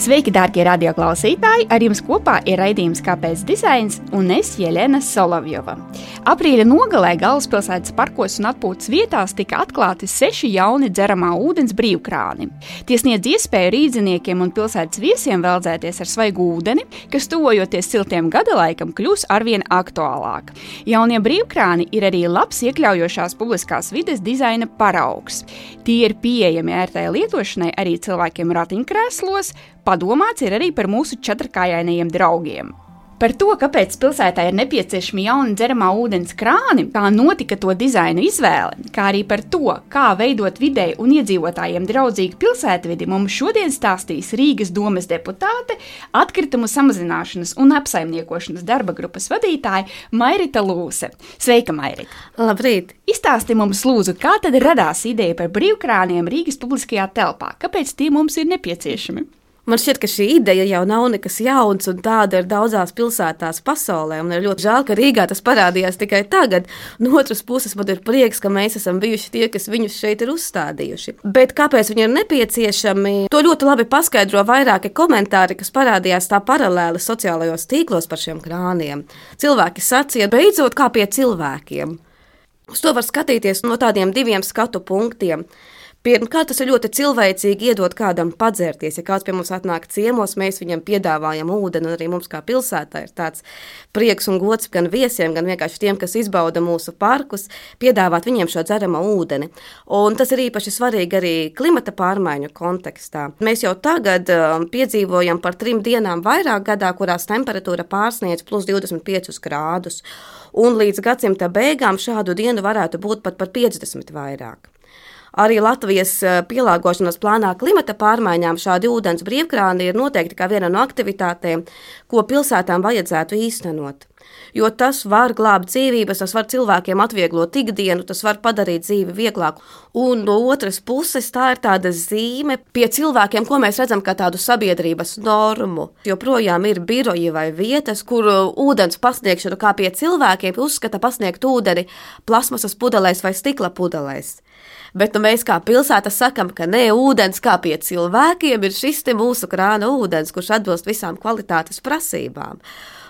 Sveiki, darbie radioklausītāji! Ar jums kopā ir raidījums Kāpēc dizains un es Jelena Solovjova. Aprīļa nogalē galvaspilsētas parkos un atpūtas vietās tika atklāti seši jauni dzeramā ūdens brīvkrāni. Tie sniedz iespēju rīdziniekiem un pilsētas viesiem veldzēties ar svaigu ūdeni, kas tuvojoties siltiem gada laikam kļūs arvien aktuālāk. Jaunie brīvkrāni ir arī labs iekļaujošās publiskās vides dizaina paraugs. Tie ir pieejami ērtai lietošanai arī cilvēkiem ratiņkrēslos, padomāts ir arī par mūsu četrkājainajiem draugiem. Par to, kāpēc pilsētā ir nepieciešami jauni dzeramā ūdens krāni, kā notika to dizaina izvēle, kā arī par to, kā veidot videi un iedzīvotājiem draudzīgu pilsētvidi, mums šodien stāstīs Rīgas domes deputāte, atkritumu samazināšanas un apsaimniekošanas darba grupas vadītāja Mairita Lūse. Sveika, Mairita! Labrīt! Izstāsti mums, lūdzu, kā tad radās ideja par brīvkrāniem Rīgas publiskajā telpā? Kāpēc tie mums ir nepieciešami? Man šķiet, ka šī ideja jau nav nekas jauns, un tāda ir daudzās pilsētās pasaulē. Man ir ļoti žēl, ka Rīgā tas parādījās tikai tagad. No otras puses, man ir prieks, ka mēs esam bijuši tie, kas viņus šeit ir uzstādījuši. Bet kāpēc viņi ir nepieciešami? To ļoti labi paskaidro vairāki komentāri, kas parādījās tā paralēli sociālajos tīklos par šiem krāniem. Cilvēki sacīja, beidzot, kā pie cilvēkiem. Uz to var skatīties no tādiem diviem skatu punktiem. Pirmkārt, tas ir ļoti cilvēcīgi iedot kādam padzērties. Ja kāds pie mums atnāk ciemos, mēs viņam piedāvājam ūdeni, un arī mums kā pilsētā ir tāds prieks un gods gan viesiem, gan vienkārši tiem, kas izbauda mūsu parkus, piedāvāt viņiem šo dzeramo ūdeni. Un tas ir īpaši svarīgi arī klimata pārmaiņu kontekstā. Mēs jau tagad um, piedzīvojam par trim dienām vairāk gadā, kurās temperatūra pārsniedz plus 25 grādus, un līdz gadsimta beigām šādu dienu varētu būt pat par 50 vairāk. Arī Latvijas eh, pielāgošanās plānā klimata pārmaiņām šādi ūdens brīvkrāni ir noteikti kā viena no aktivitātēm, ko pilsētām vajadzētu īstenot. Jo tas var glābt dzīvības, tas var cilvēkiem atvieglot ikdienu, tas var padarīt dzīvi vieglāku. Un no otras puses, tā ir tāda zīme pie cilvēkiem, ko mēs redzam kā tādu sabiedrības normu. Joprojām ir biroji vai vietas, kur ūdens pasniegšanu kā pie cilvēkiem uzskata pasniegt ūdeni plasmasas pudelēs vai stikla pudelēs. Bet nu, mēs kā pilsēta sakam, ka ne ūdens kā pie cilvēkiem ir šis mūsu krāna ūdens, kurš atbilst visām kvalitātes prasībām.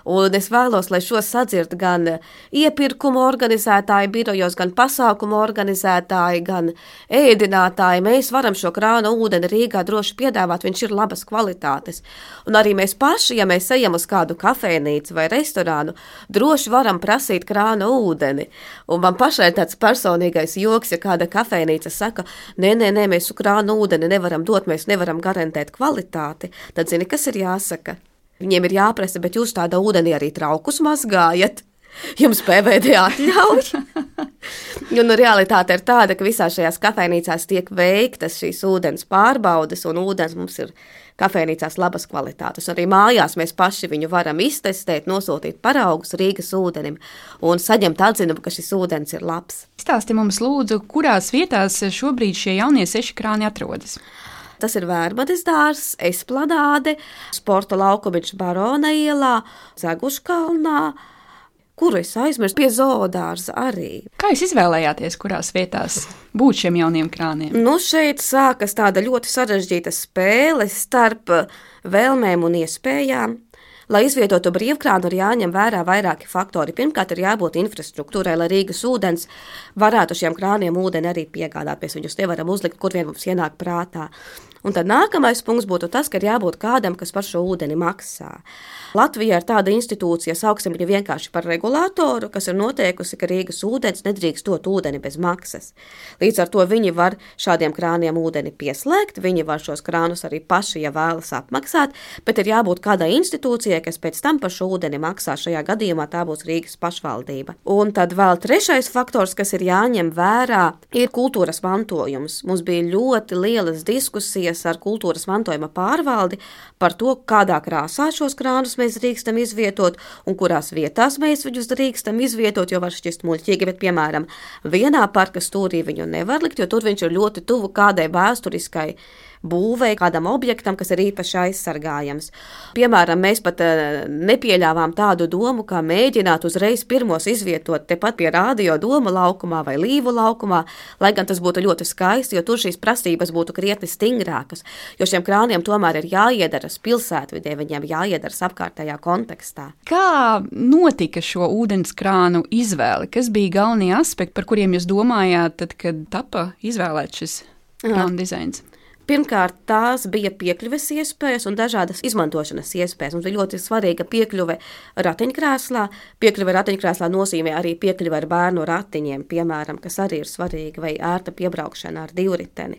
Un es vēlos, lai šo sadzird gan iepirkuma organizētāji birojos, gan pasākumu organizētāji, gan ēdinātāji. Mēs varam šo krāna ūdeni Rīgā droši piedāvāt, viņš ir labas kvalitātes. Un arī mēs paši, ja mēs ejam uz kādu kafejnīcu vai restorānu, droši varam prasīt krāna ūdeni. Un man pašai tāds personīgais joks, ja kāda kafejnīca saka, nē, nē, nē, mēs krāna ūdeni nevaram dot, mēs nevaram garantēt kvalitāti, tad zini, kas ir jāsaka? Viņiem ir jāprasa, bet jūs tādā ūdenī arī traukus mazgājat. Jums PVD atļauj. un realitāte ir tāda, ka visās šajās kafejnīcās tiek veiktas šīs ūdens pārbaudes, un ūdens mums ir kafejnīcās labas kvalitātes. Arī mājās mēs paši viņu varam iztestēt, nosūtīt paraugus Rīgas ūdenim un saņemt atzinumu, ka šis ūdens ir labs. Stāsti mums, lūdzu, kurās vietās šobrīd šie jaunie seši krāni atrodas? Tas ir Vērmanis dārzs, Esplanāde, Sporta laukumiņš Barona ielā, Zeguškalnā kuru es aizmirsu pie zoodārza arī. Kā jūs izvēlējāties, kurās vietās būt šiem jauniem krāniem? Nu, šeit sākas tāda ļoti sarežģīta spēle starp vēlmēm un iespējām. Lai izvietotu brīvkrānu, ir jāņem vērā vairāki faktori. Pirmkārt, ir jābūt infrastruktūrai, lai Rīgas ūdens varētu šiem krāniem ūdeni arī piegādāt. Mēs viņus nevaram uzlikt, kur vien mums ienāk prātā. Un tad nākamais punkts būtu tas, ka ir jābūt kādam, kas par šo ūdeni maksā. Latvijā ir tāda institūcija, sauksim viņu vienkārši par regulātoru, kas ir noteikusi, ka Rīgas ūdens nedrīkst dot ūdeni bez maksas. Līdz ar to viņi var šādiem krāniem ūdeni pieslēgt, viņi var šos krānus arī paši, ja vēlas apmaksāt, bet ir jābūt kādai institūcijai, kas pēc tam par šo ūdeni maksā. Šajā gadījumā tā būs Rīgas pašvaldība. Un tad vēl trešais faktors, kas ir jāņem vērā, ir kultūras mantojums. Mums bija ļoti lielas diskusijas ar kultūras mantojuma pārvaldi par to, kādā krāsā šos krānus mēs drīkstam izvietot un kurās vietās mēs viņus drīkstam izvietot, jo var šķist muļķīgi, bet, piemēram, vienā parka stūrī viņu nevar likt, jo tur viņš ir ļoti tuvu kādai vēsturiskai būvei, kādam objektam, kas ir īpaši aizsargājams. Piemēram, mēs pat uh, nepieļāvām tādu domu, kā mēģināt uzreiz pirmos izvietot tepat pie rādio doma laukumā vai līvu laukumā, lai gan tas būtu ļoti skaisti, jo tur šīs prasības būtu krietni stingrākas, jo šiem krāniem tomēr ir jāiedaras pilsētvidē, viņiem jāiedaras apkārtējā kontekstā. Kā notika šo ūdenskrānu izvēle? Kas bija galvenie aspekti, par kuriem jūs domājāt, tad, kad tapa izvēlēts šis dizains? Pirmkārt, tās bija piekļuves iespējas un dažādas izmantošanas iespējas. Mums bija ļoti svarīga piekļuve ratiņkrēslā. Piekļuve ratiņkrēslā nozīmē arī piekļuve ar bērnu ratiņiem, piemēram, kas arī ir svarīga, vai ērta piebraukšana ar divriteni.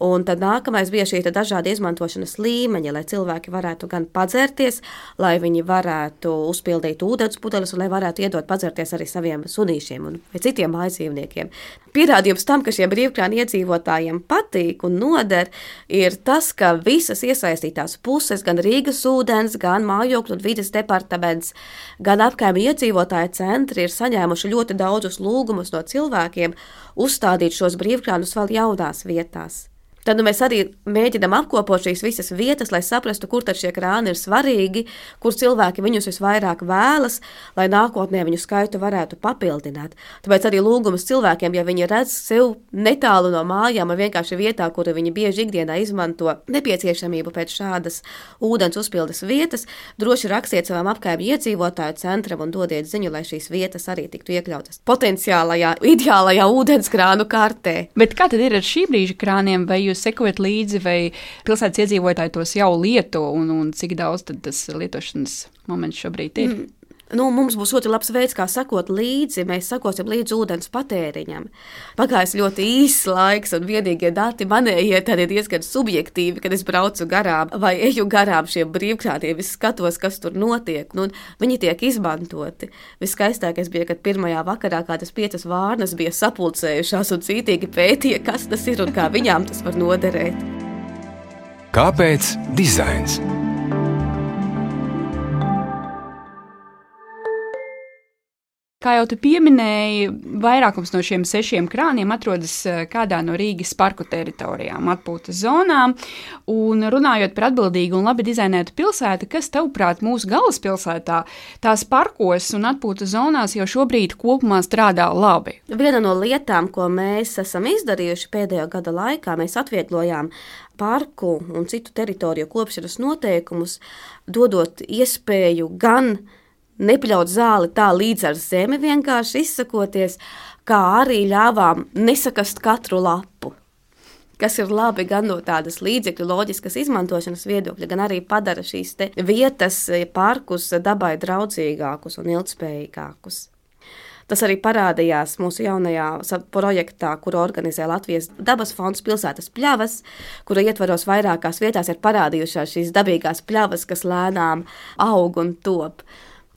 Un tad nākamais bija šī dažādi izmantošanas līmeņi, lai cilvēki varētu gan padzerties, lai viņi varētu uzpildīt ūdens pudeles, un lai varētu iedot padzerties arī saviem sunīšiem un citiem mājdzīvniekiem. Pierādījums tam, ka šiem brīvkrānu iedzīvotājiem patīk un noder, ir tas, ka visas iesaistītās puses, gan Rīgas ūdens, gan mājokļu un vidas departaments, gan apkaimē iedzīvotāju centri ir saņēmuši ļoti daudzus lūgumus no cilvēkiem uzstādīt šos brīvkrānus vēl jaunās vietās. Tad nu, mēs arī mēģinām apkopot šīs visas vietas, lai saprastu, kur šie krāni ir svarīgi, kur cilvēki viņus visvairāk vēlas, lai nākotnē viņu skaitu varētu papildināt. Tāpēc arī lūgums cilvēkiem, ja viņi redz sev netālu no mājām, vai vienkārši vietā, kur viņi bieži ikdienā izmanto nepieciešamību pēc šādas ūdens uzpildes vietas, droši rakstiet savam apkaimē iedzīvotāju centram un dodiet ziņu, lai šīs vietas arī tiktu iekļautas potenciālajā, ideālajā ūdenskrānu kartē. Bet kā tad ir ar šī brīža krāniem? Jūs sekojat līdzi, vai pilsētas iedzīvotāji tos jau lieto, un, un cik daudz tas lietošanas moments šobrīd ir? Mm. Nu, mums būs ļoti labs veids, kā sekot līdzi. Mēs sekosim līdzi ūdens patēriņam. Pagājis ļoti īss laiks, un vienīgie dati manējie ir diezgan subjektīvi, kad es braucu garām vai eju garām šiem brīvkrātiem. Es skatos, kas tur notiek. Nu, viņi tiek izmantoti. Viskaistākais bija, kad pirmajā vakarā kādas piecas vārnas bija sapulcējušās un cītīgi pētīja, kas tas ir un kā viņām tas var noderēt. Kāpēc dizains? Kā jau tu pieminēji, vairākums no šiem sešiem krāniem atrodas eh, kādā no Rīgas parku teritorijām, atpūtas zonām. Un runājot par atbildīgu un labi dizainētu pilsētu, kas tavuprāt mūsu galvaspilsētā, tās parkos un atpūtas zonās jau šobrīd kopumā strādā labi? Viena no lietām, ko mēs esam izdarījuši pēdējo gada laikā, mēs atvieglojām parku un citu teritoriju kopšanas noteikumus, dodot iespēju gan nepļaut zāli tā līdz ar zemi, vienkārši izsakoties, kā arī ļāvām nesakast katru lapu. Kas ir labi gan no tādas līdzekļu loģiskas izmantošanas viedokļa, gan arī padara šīs vietas, parkus dabai draudzīgākus un ilgspējīgākus. Tas arī parādījās mūsu jaunajā projektā, kuru organizē Latvijas dabas fonds pilsētas pļavas, kura ietvaros vairākās vietās ir parādījušās šīs dabīgās pļavas, kas lēnām aug un top.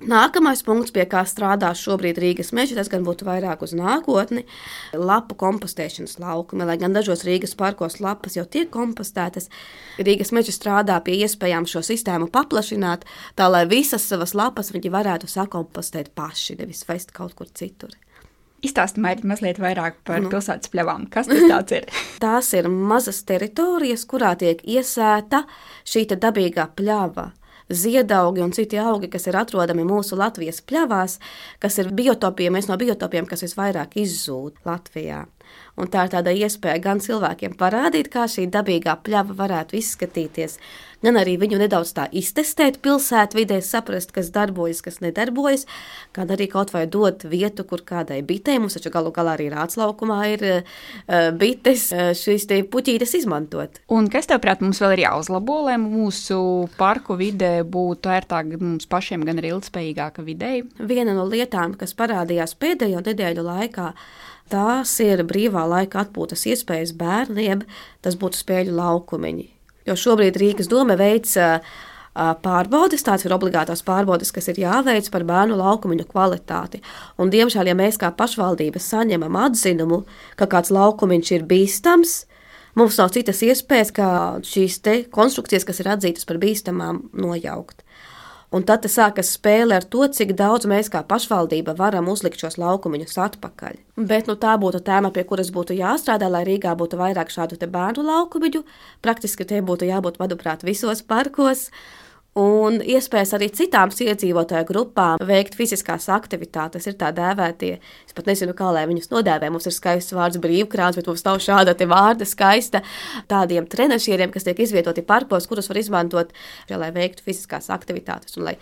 Nākamais punkts, pie kā strādā šobrīd Rīgas meža, tas gan būtu vairāk uz nākotni - lapu kompostēšanas laukumi. Lai gan dažos Rīgas parkos lapas jau tiek kompostētas, Rīgas meža strādā pie iespējām šo sistēmu paplašināt, tā lai visas savas lapas viņi varētu sakompostēt paši, nevis vest kaut kur citur. Izstāstiet mazliet vairāk par nu. pilsētas pļavām. Kas tas ir? Tās ir mazas teritorijas, kurā tiek iesēta šī dabīgā pļava ziedaugi un citi augi, kas ir atrodami mūsu Latvijas pļavās, kas ir biotopiem, viens no biotopiem, kas visvairāk izzūd Latvijā. Un tā ir tāda iespēja gan cilvēkiem parādīt, kā šī dabīgā pļava varētu izskatīties, gan arī viņu nedaudz tā iztestēt pilsētvidē, saprast, kas darbojas, kas nedarbojas, gan arī kaut vai dot vietu, kur kādai bitei, mums taču galu galā arī rātslaukumā ir uh, bites, uh, šīs te puķītes izmantot. Un kas tavprāt mums vēl ir jāuzlabo, lai mūsu parku vidē būtu ērtāk mums pašiem, gan arī ilgspējīgāka videi? Viena no lietām, kas parādījās pēdējo nedēļu laikā, tās ir brīvā laika atpūtas iespējas bērniem, tas būtu spēļu laukumiņi. Jo šobrīd Rīgas doma veic pārbaudes, tās ir obligātās pārbaudes, kas ir jāveic par bērnu laukumu kvalitāti. Un, diemžēl, ja mēs kā pašvaldība saņemam atzinumu, ka kāds laukumiņš ir bīstams, mums nav citas iespējas, kā šīs konstrukcijas, kas ir atzītas par bīstamām, nojaukt. Un tad sākas spēle ar to, cik daudz mēs kā pašvaldība varam uzlikt šos laukumus atpakaļ. Bet nu, tā būtu tēma, pie kuras būtu jāstrādā, lai Rīgā būtu vairāk šādu bērnu laukumu. Praktiski tie būtu jābūt, manuprāt, visos parkos un iespējas arī citām iedzīvotāju grupām veikt fiziskās aktivitātes. Ir tā dēvētie, es pat nezinu, kā lai viņus nodēvē. Mums ir skaists vārds brīvkrāts, bet mums nav šāda vārda skaista tādiem trenažieriem, kas tiek izvietoti parkos, kurus var izmantot, lai veiktu fiziskās aktivitātes un lai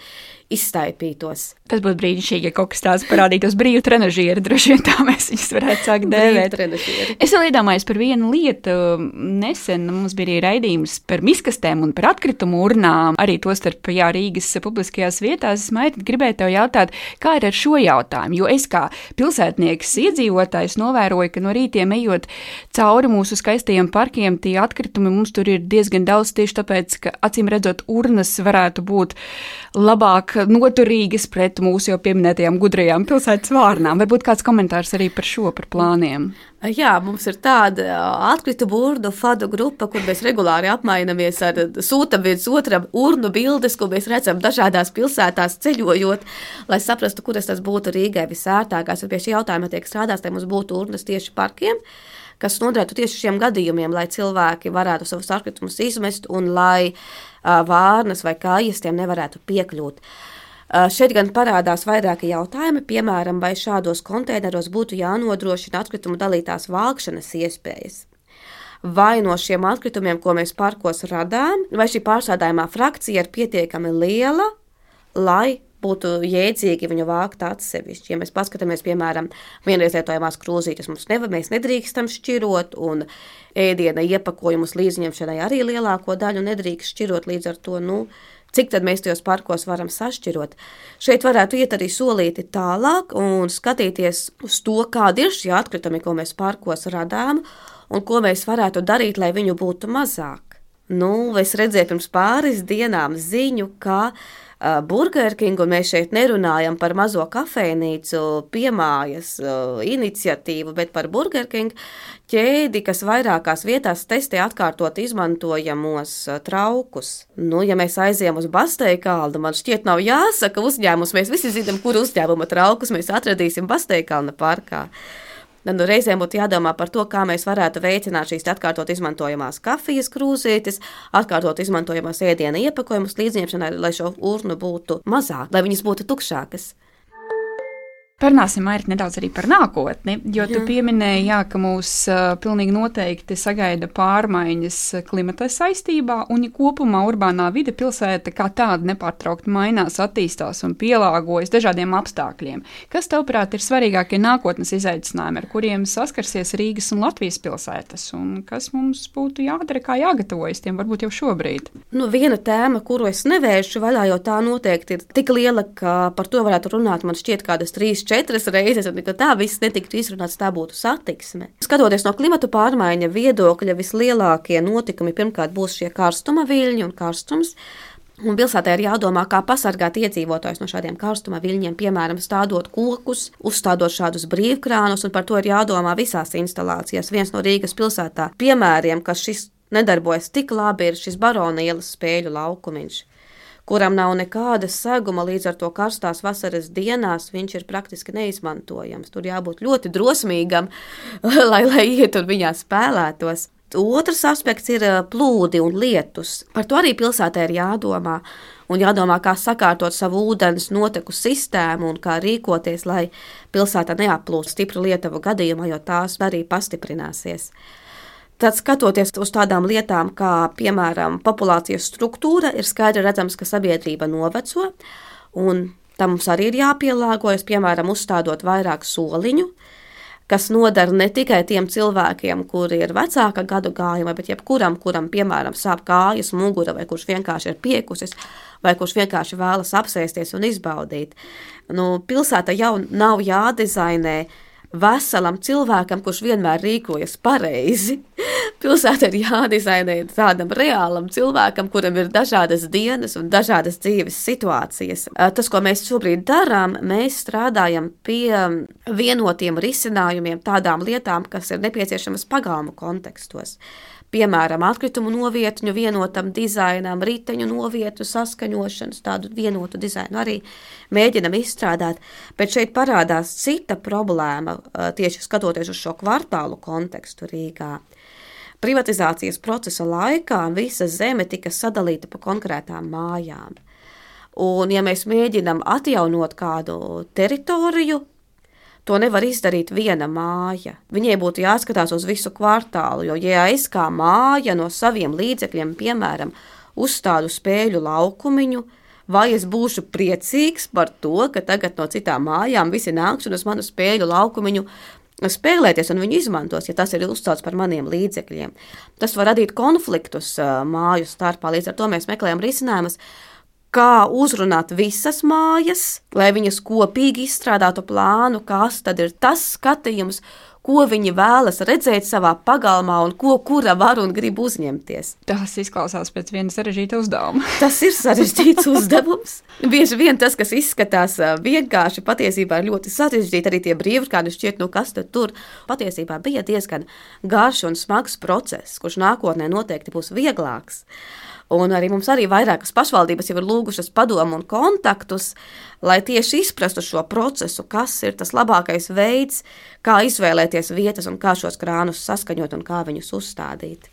izstaipītos. Tas būtu brīnišķīgi, ja kaut kas tāds parādītos brīvu trenažieri. Droši vien tā mēs viņus varētu sākt dēvēt. Es vēl iedomājos par vienu lietu. Nesen mums bija arī raidījums par miskastēm un par atkritumu urnām. Arī tostarp jā, Rīgas publiskajās vietās. Es maigi gribēju tev jautāt, kā ir ar šo jautājumu. Jo es kā pilsētnieks iedzīvotājs novēroju, ka no rītiem ejot cauri mūsu skaistajiem parkiem, tie atkritumi mums tur ir diezgan daudz tieši tāpēc, ka acīm redzot, urnas varētu būt labāk noturīgas pret mūsu jau pieminētajām gudrajām pilsētas vārnām. Varbūt kāds komentārs arī par šo, par plāniem. Jā, mums ir tāda atkritu burbuļu fadu grupa, kur mēs regulāri apmainamies ar sūtam viens otram urnu bildes, ko mēs redzam dažādās pilsētās ceļojot, lai saprastu, kuras tas būtu Rīgai visērtākās. Pie šī jautājuma tiek strādāts, lai mums būtu urnas tieši parkiem kas noderētu tieši šiem gadījumiem, lai cilvēki varētu savus atkritumus izmest un lai uh, vārnas vai kājas tiem nevarētu piekļūt. Uh, Šeit gan parādās vairāki jautājumi, piemēram, vai šādos konteineros būtu jānodrošina atkritumu dalītās vākšanas iespējas. Vai no šiem atkritumiem, ko mēs parkos radām, vai šī pārsādājumā frakcija ir pietiekami liela, lai būtu jēdzīgi viņu vākt atsevišķi. Ja mēs paskatāmies, piemēram, vienreizlietojamās krūzītes, mums neva, mēs nedrīkstam šķirot, un ēdiena iepakojumus līdzņemšanai arī lielāko daļu nedrīkst šķirot līdz ar to. Nu, Cik tad mēs tajos parkos varam sašķirot? Šeit varētu iet arī solīti tālāk un skatīties uz to, kādi ir šie atkritumi, ko mēs parkos radām, un ko mēs varētu darīt, lai viņu būtu mazāk. Nu, es redzēju pirms pāris dienām ziņu, ka Burger King, un mēs šeit nerunājam par mazo kafejnīcu piemājas uh, iniciatīvu, bet par Burger King ķēdi, kas vairākās vietās testē atkārtot izmantojamos uh, traukus. Nu, ja mēs aizējām uz Basteikalnu, man šķiet nav jāsaka uzņēmums, mēs visi zinām, kur uzņēmuma traukus mēs atradīsim Basteikalna parkā. Tad nu, reizēm būtu jādomā par to, kā mēs varētu veicināt šīs atkārtot izmantojamās kafijas krūzītes, atkārtot izmantojamās ēdienu iepakojumus līdzņemšanai, lai šo urnu būtu mazāk, lai viņas būtu tukšākas. Parunāsim nedaudz arī par nākotni, jo tu jā. pieminēji, jā, ka mūs uh, pilnīgi noteikti sagaida pārmaiņas klimata saistībā, un ja kopumā urbānā vide pilsēta kā tāda nepārtraukti mainās, attīstās un pielāgojas dažādiem apstākļiem. Kas, tavuprāt, ir svarīgākie nākotnes izaicinājumi, ar kuriem saskarsies Rīgas un Latvijas pilsētas, un kas mums būtu jādara, kā jāgatavojas tiem varbūt jau šobrīd? Nu, viena tēma, kuru es nevēršu vaļā, jo tā noteikti ir tik liela, ka par to varētu runāt man šķiet kādas trīs četras reizes, un tā viss netiktu izrunāts, tā būtu satiksme. Skatoties no klimatu pārmaiņa viedokļa, vislielākie notikumi pirmkārt būs šie karstuma viļņi un karstums. Un pilsētā ir jādomā, kā pasargāt iedzīvotājus no šādiem karstuma viļņiem, piemēram, stādot kokus, uzstādot šādus brīvkrānus, un par to ir jādomā visās instalācijās. Viens no Rīgas pilsētā piemēriem, ka šis nedarbojas tik labi, ir šis Barona ielas spēļu laukumiņš kuram nav nekāda seguma, līdz ar to karstās vasaras dienās viņš ir praktiski neizmantojams. Tur jābūt ļoti drosmīgam, lai, lai iet un viņā spēlētos. Otrs aspekts ir eh, plūdi un lietus. Par to arī pilsētā ir jādomā. Un jādomā, kā sakārtot savu ūdens noteku sistēmu un kā rīkoties, lai pilsētā neaplūst stipru lietuvu gadījumā, jo tās arī pastiprināsies. Tad, skatoties uz tādām lietām, kā piemēram populācijas struktūra, ir skaidri redzams, ka sabiedrība noveco, un tam mums arī ir jāpielāgojas, piemēram, uzstādot vairāk soliņu, kas nodara ne tikai tiem cilvēkiem, kuri ir vecāka gadu gājuma, bet jebkuram, kuram, piemēram, sāp kājas, mugura, vai kurš vienkārši ir piekusis, vai kurš vienkārši vēlas apsēsties un izbaudīt. Nu, pilsēta jau nav jādizainē veselam cilvēkam, kurš vienmēr rīkojas pareizi. Pilsēta ir jādizainē tādam reālam cilvēkam, kuram ir dažādas dienas un dažādas dzīves situācijas. Tas, ko mēs šobrīd darām, mēs strādājam pie vienotiem risinājumiem tādām lietām, kas ir nepieciešamas pagalmu kontekstos. Piemēram, atkritumu novietņu vienotam dizainam, riteņu novietu saskaņošanas, tādu vienotu dizainu arī mēģinam izstrādāt. Bet šeit parādās cita problēma, tieši skatoties uz šo kvartālu kontekstu Rīgā. Privatizācijas procesa laikā visa zeme tika sadalīta pa konkrētām mājām. Un, ja mēs mēģinām atjaunot kādu teritoriju, To nevar izdarīt viena māja. Viņai būtu jāskatās uz visu kvartālu, jo, ja es kā māja no saviem līdzekļiem, piemēram, uzstādu spēļu laukumiņu, vai es būšu priecīgs par to, ka tagad no citām mājām visi nāks un uz manu spēļu laukumiņu spēlēties un viņu izmantos, ja tas ir uzcelts par maniem līdzekļiem. Tas var radīt konfliktus māju starpā, līdz ar to mēs meklējam risinājumus kā uzrunāt visas mājas, lai viņas kopīgi izstrādātu plānu, kas tad ir tas skatījums, ko viņi vēlas redzēt savā pagalmā un ko kura var un grib uzņemties. Tas izklausās pēc viena sarežģīta uzdevuma. tas ir sarežģīts uzdevums. Bieži vien tas, kas izskatās vienkārši, patiesībā ir ļoti sarežģīti. Arī tie brīvkādi šķiet, nu kas tad tur patiesībā bija diezgan garš un smags process, kurš nākotnē noteikti būs vieglāks. Un arī mums arī vairākas pašvaldības jau ir lūgušas padomu un kontaktus, lai tieši izprastu šo procesu, kas ir tas labākais veids, kā izvēlēties vietas un kā šos krānus saskaņot un kā viņus uzstādīt.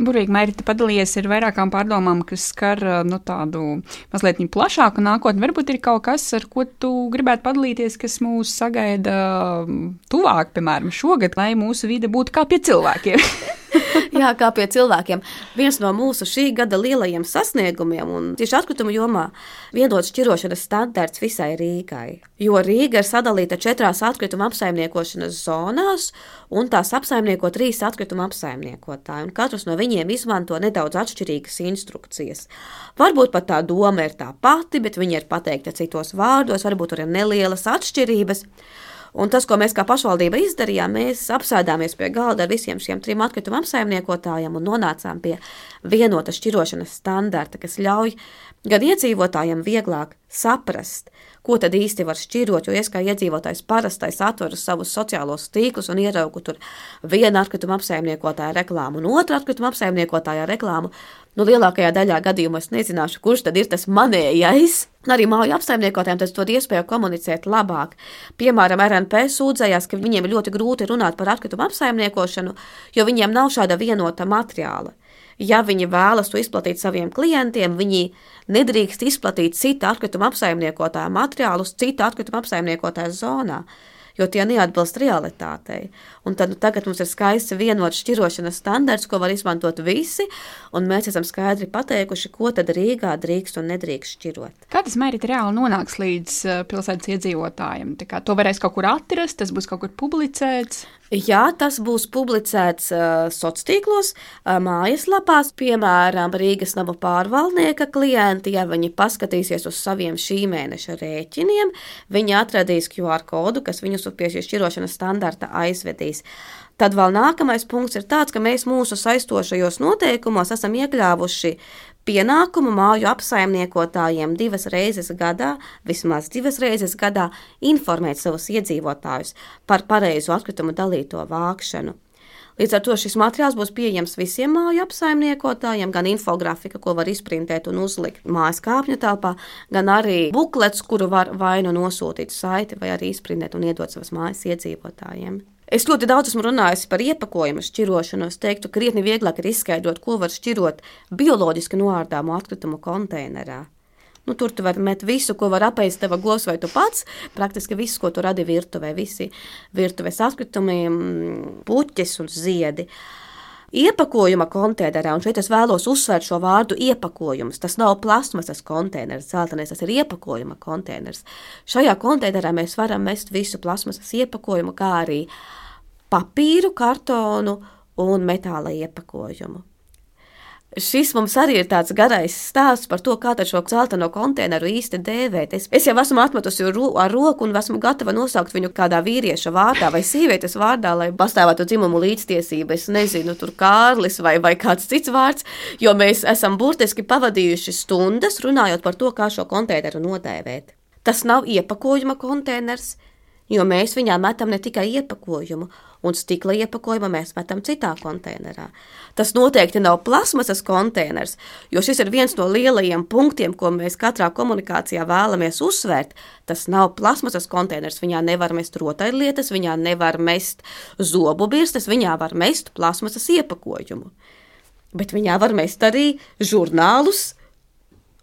Burvīgi Mērķi padalījies ar vairākām pārdomām, kas skar nu, tādu mazliet plašāku nākotni. Varbūt ir kaut kas, ar ko tu gribētu padalīties, kas mūs sagaida tuvāk, piemēram, šogad, lai mūsu vide būtu kā pie cilvēkiem. Jā, kā pie cilvēkiem. Viens no mūsu šī gada lielajiem sasniegumiem, un tieši atkritumu jomā, vienots šķirošanas standarts visai Rīgai. Jo Rīga ir sadalīta četrās atkrituma apsaimniekošanas zonās, un tās apsaimnieko trīs atkrituma apsaimniekotāji, un katrs no viņiem izmanto nedaudz atšķirīgas instrukcijas. Varbūt pat tā doma ir tā pati, bet viņa ir pateikta citos vārdos, varbūt tur ir nelielas atšķirības. Un tas, ko mēs kā pašvaldība izdarījām, mēs apsēdāmies pie galda ar visiem šiem trim atkritumu apsaimniekotājiem un nonācām pie vienota šķirošanas standarta, kas ļauj gan iedzīvotājiem vieglāk saprast, ko tad īsti var šķirot, jo es kā iedzīvotājs parastais atveru savus sociālos tīklus un ieraugu tur vienu atkritumu apsaimniekotāju reklāmu un otru atkritumu apsaimniekotāju reklāmu. Nu, lielākajā daļā gadījumā es nezināšu, kurš tad ir tas manējais. Arī māju apsaimniekotājiem tas dod iespēju komunicēt labāk. Piemēram, RNP sūdzējās, ka viņiem ir ļoti grūti runāt par atkritumu apsaimniekošanu, jo viņiem nav šāda vienota materiāla ja viņi vēlas to izplatīt saviem klientiem, viņi nedrīkst izplatīt cita atkrituma apsaimniekotāja materiālus cita atkrituma apsaimniekotāja zonā jo tie neatbilst realitātei. Un tad nu, tagad mums ir skaists vienots šķirošanas standarts, ko var izmantot visi, un mēs esam skaidri pateikuši, ko tad Rīgā drīkst un nedrīkst šķirot. Kā tas mērķis reāli nonāks līdz uh, pilsētas iedzīvotājiem? To varēs kaut kur atrast, tas būs kaut kur publicēts. Jā, tas būs publicēts uh, sociālos tīklos, uh, mājaslapās, piemēram, Rīgas nama pārvaldnieka klienti. Ja viņi paskatīsies uz saviem šī mēneša rēķiniem, viņi atradīs QR kodu, kas viņus pie šī šķirošanas standarta aizvedīs. Tad vēl nākamais punkts ir tāds, ka mēs mūsu saistošajos noteikumos esam iekļāvuši pienākumu māju apsaimniekotājiem divas reizes gadā, vismaz divas reizes gadā, informēt savus iedzīvotājus par pareizu atkritumu dalīto vākšanu. Līdz ar to šis materiāls būs pieejams visiem māju apsaimniekotājiem, gan infografika, ko var izprintēt un uzlikt mājas kāpņu telpā, gan arī buklets, kuru var vai nu nosūtīt saiti, vai arī izprintēt un iedot savas mājas iedzīvotājiem. Es ļoti daudz esmu runājis par iepakojumu šķirošanu. Es teiktu, ka krietni vieglāk ir izskaidrot, ko var šķirot bioloģiski noārdāmu atkritumu konteinerā. Nu, tur tu vari met visu, ko var apēst tava govs vai tu pats. Praktiski viss, ko tu radi virtuvē, visi virtuves atkritumi, puķis un ziedi. Uh, Iepakojuma konteinerā, un šeit es vēlos uzsvērt šo vārdu iepakojums. Tas nav plasmasas konteiners, zeltainais, tas ir iepakojuma konteiners. Šajā konteinerā mēs varam mest visu plasmasas iepakojumu, kā arī papīru, kartonu un metāla iepakojumu. Šis mums arī ir tāds garais stāsts par to, kā šo zeltaino konteineru īsti dēvēt. Es, es jau esmu atmetusi ro, ar roku un esmu gatava nosaukt viņu kādā vīrieša vārdā vai sievietes vārdā, lai pastāvētu dzimumu līdztiesība. Es nezinu, tur Kārlis vai, vai kāds cits vārds, jo mēs esam burtiski pavadījuši stundas runājot par to, kā šo konteineru nodēvēt. Tas nav iepakojuma konteiners, jo mēs viņā metam ne tikai iepakojumu, un stikla iepakojumu mēs metam citā konteinerā. Tas noteikti nav plasmasas konteiners, jo šis ir viens no lielajiem punktiem, ko mēs katrā komunikācijā vēlamies uzsvērt. Tas nav plasmasas konteiners. Viņā nevar mest rotaļlietas, viņā nevar mest zobu birstes, viņā var mest plasmasas iepakojumu. Bet viņā var mest arī žurnālus,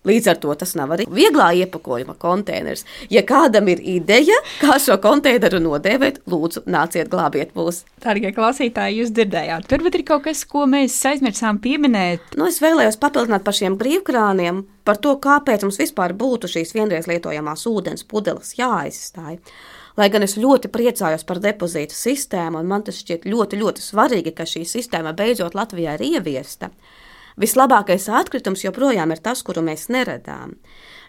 Līdz ar to tas nav arī vieglā iepakojuma konteiners. Ja kādam ir ideja, kā šo konteineru nodēvēt, lūdzu, nāciet glābiet mūs. Dārgie klausītāji, jūs dzirdējāt, turbūt ir kaut kas, ko mēs aizmirsām pieminēt. Nu, es vēlējos papildināt par šiem brīvkrāniem, par to, kāpēc mums vispār būtu šīs vienreiz lietojamās ūdens pudeles jāaizstāj. Lai gan es ļoti priecājos par depozītu sistēmu, un man tas šķiet ļoti, ļoti svarīgi, ka šī sistēma beidzot Latvijā ir ieviesta. Vislabākais atkritums joprojām ir tas, kuru mēs neredām.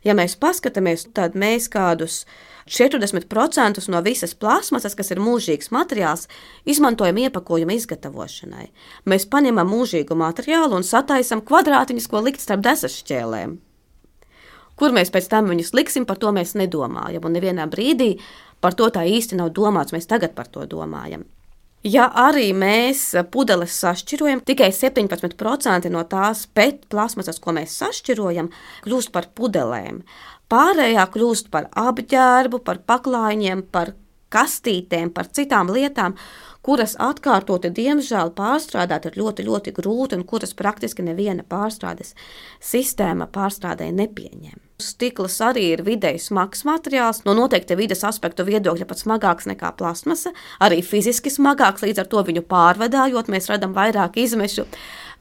Ja mēs paskatāmies, tad mēs kādus 40% no visas plasmasas, kas ir mūžīgs materiāls, izmantojam iepakojuma izgatavošanai. Mēs paņemam mūžīgu materiālu un sataisam kvadrātiņus, ko likt starp desas šķēlēm. Kur mēs pēc tam viņus liksim, par to mēs nedomājam. Un nevienā brīdī par to tā īsti nav domāts. Mēs tagad par to domājam. Ja arī mēs pudeles sašķirojam, tikai 17% no tās PET plasmasas, ko mēs sašķirojam, kļūst par pudelēm. Pārējā kļūst par apģērbu, par paklājiņiem, par kastītēm, par citām lietām, kuras atkārtoti, diemžēl, pārstrādāt ir ļoti, ļoti grūti un kuras praktiski neviena pārstrādes sistēma pārstrādē nepieņem. Stikls arī ir vidēji smags materiāls, no noteikti vidas aspektu viedokļa pat smagāks nekā plasmasa, arī fiziski smagāks, līdz ar to viņu pārvedājot, mēs redzam vairāk izmešu.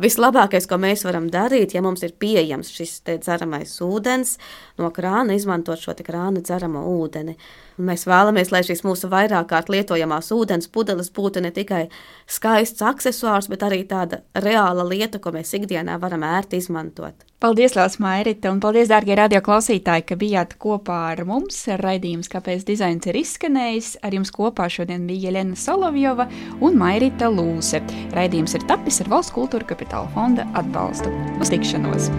Vislabākais, ko mēs varam darīt, ja mums ir pieejams šis dzeramais ūdens, no krāna izmantot šo krāna dzeramo ūdeni. Mēs vēlamies, lai šīs mūsu vairāk kārt lietojamās ūdens pudeles būtu ne tikai skaists accessors, bet arī tāda reāla lieta, ko mēs ikdienā varam ērti izmantot. Paldies, Lārs Mairita, un paldies, dārgie radioklausītāji, ka bijāt kopā ar mums. Raidījums, kāpēc dizains ir izskanējis. Ar jums kopā šodien bija Jelena Solovjova un Mairita Lūse. Raidījums ir tapis ar Valsts kultūra kapitāla fonda atbalstu. Uz tikšanos!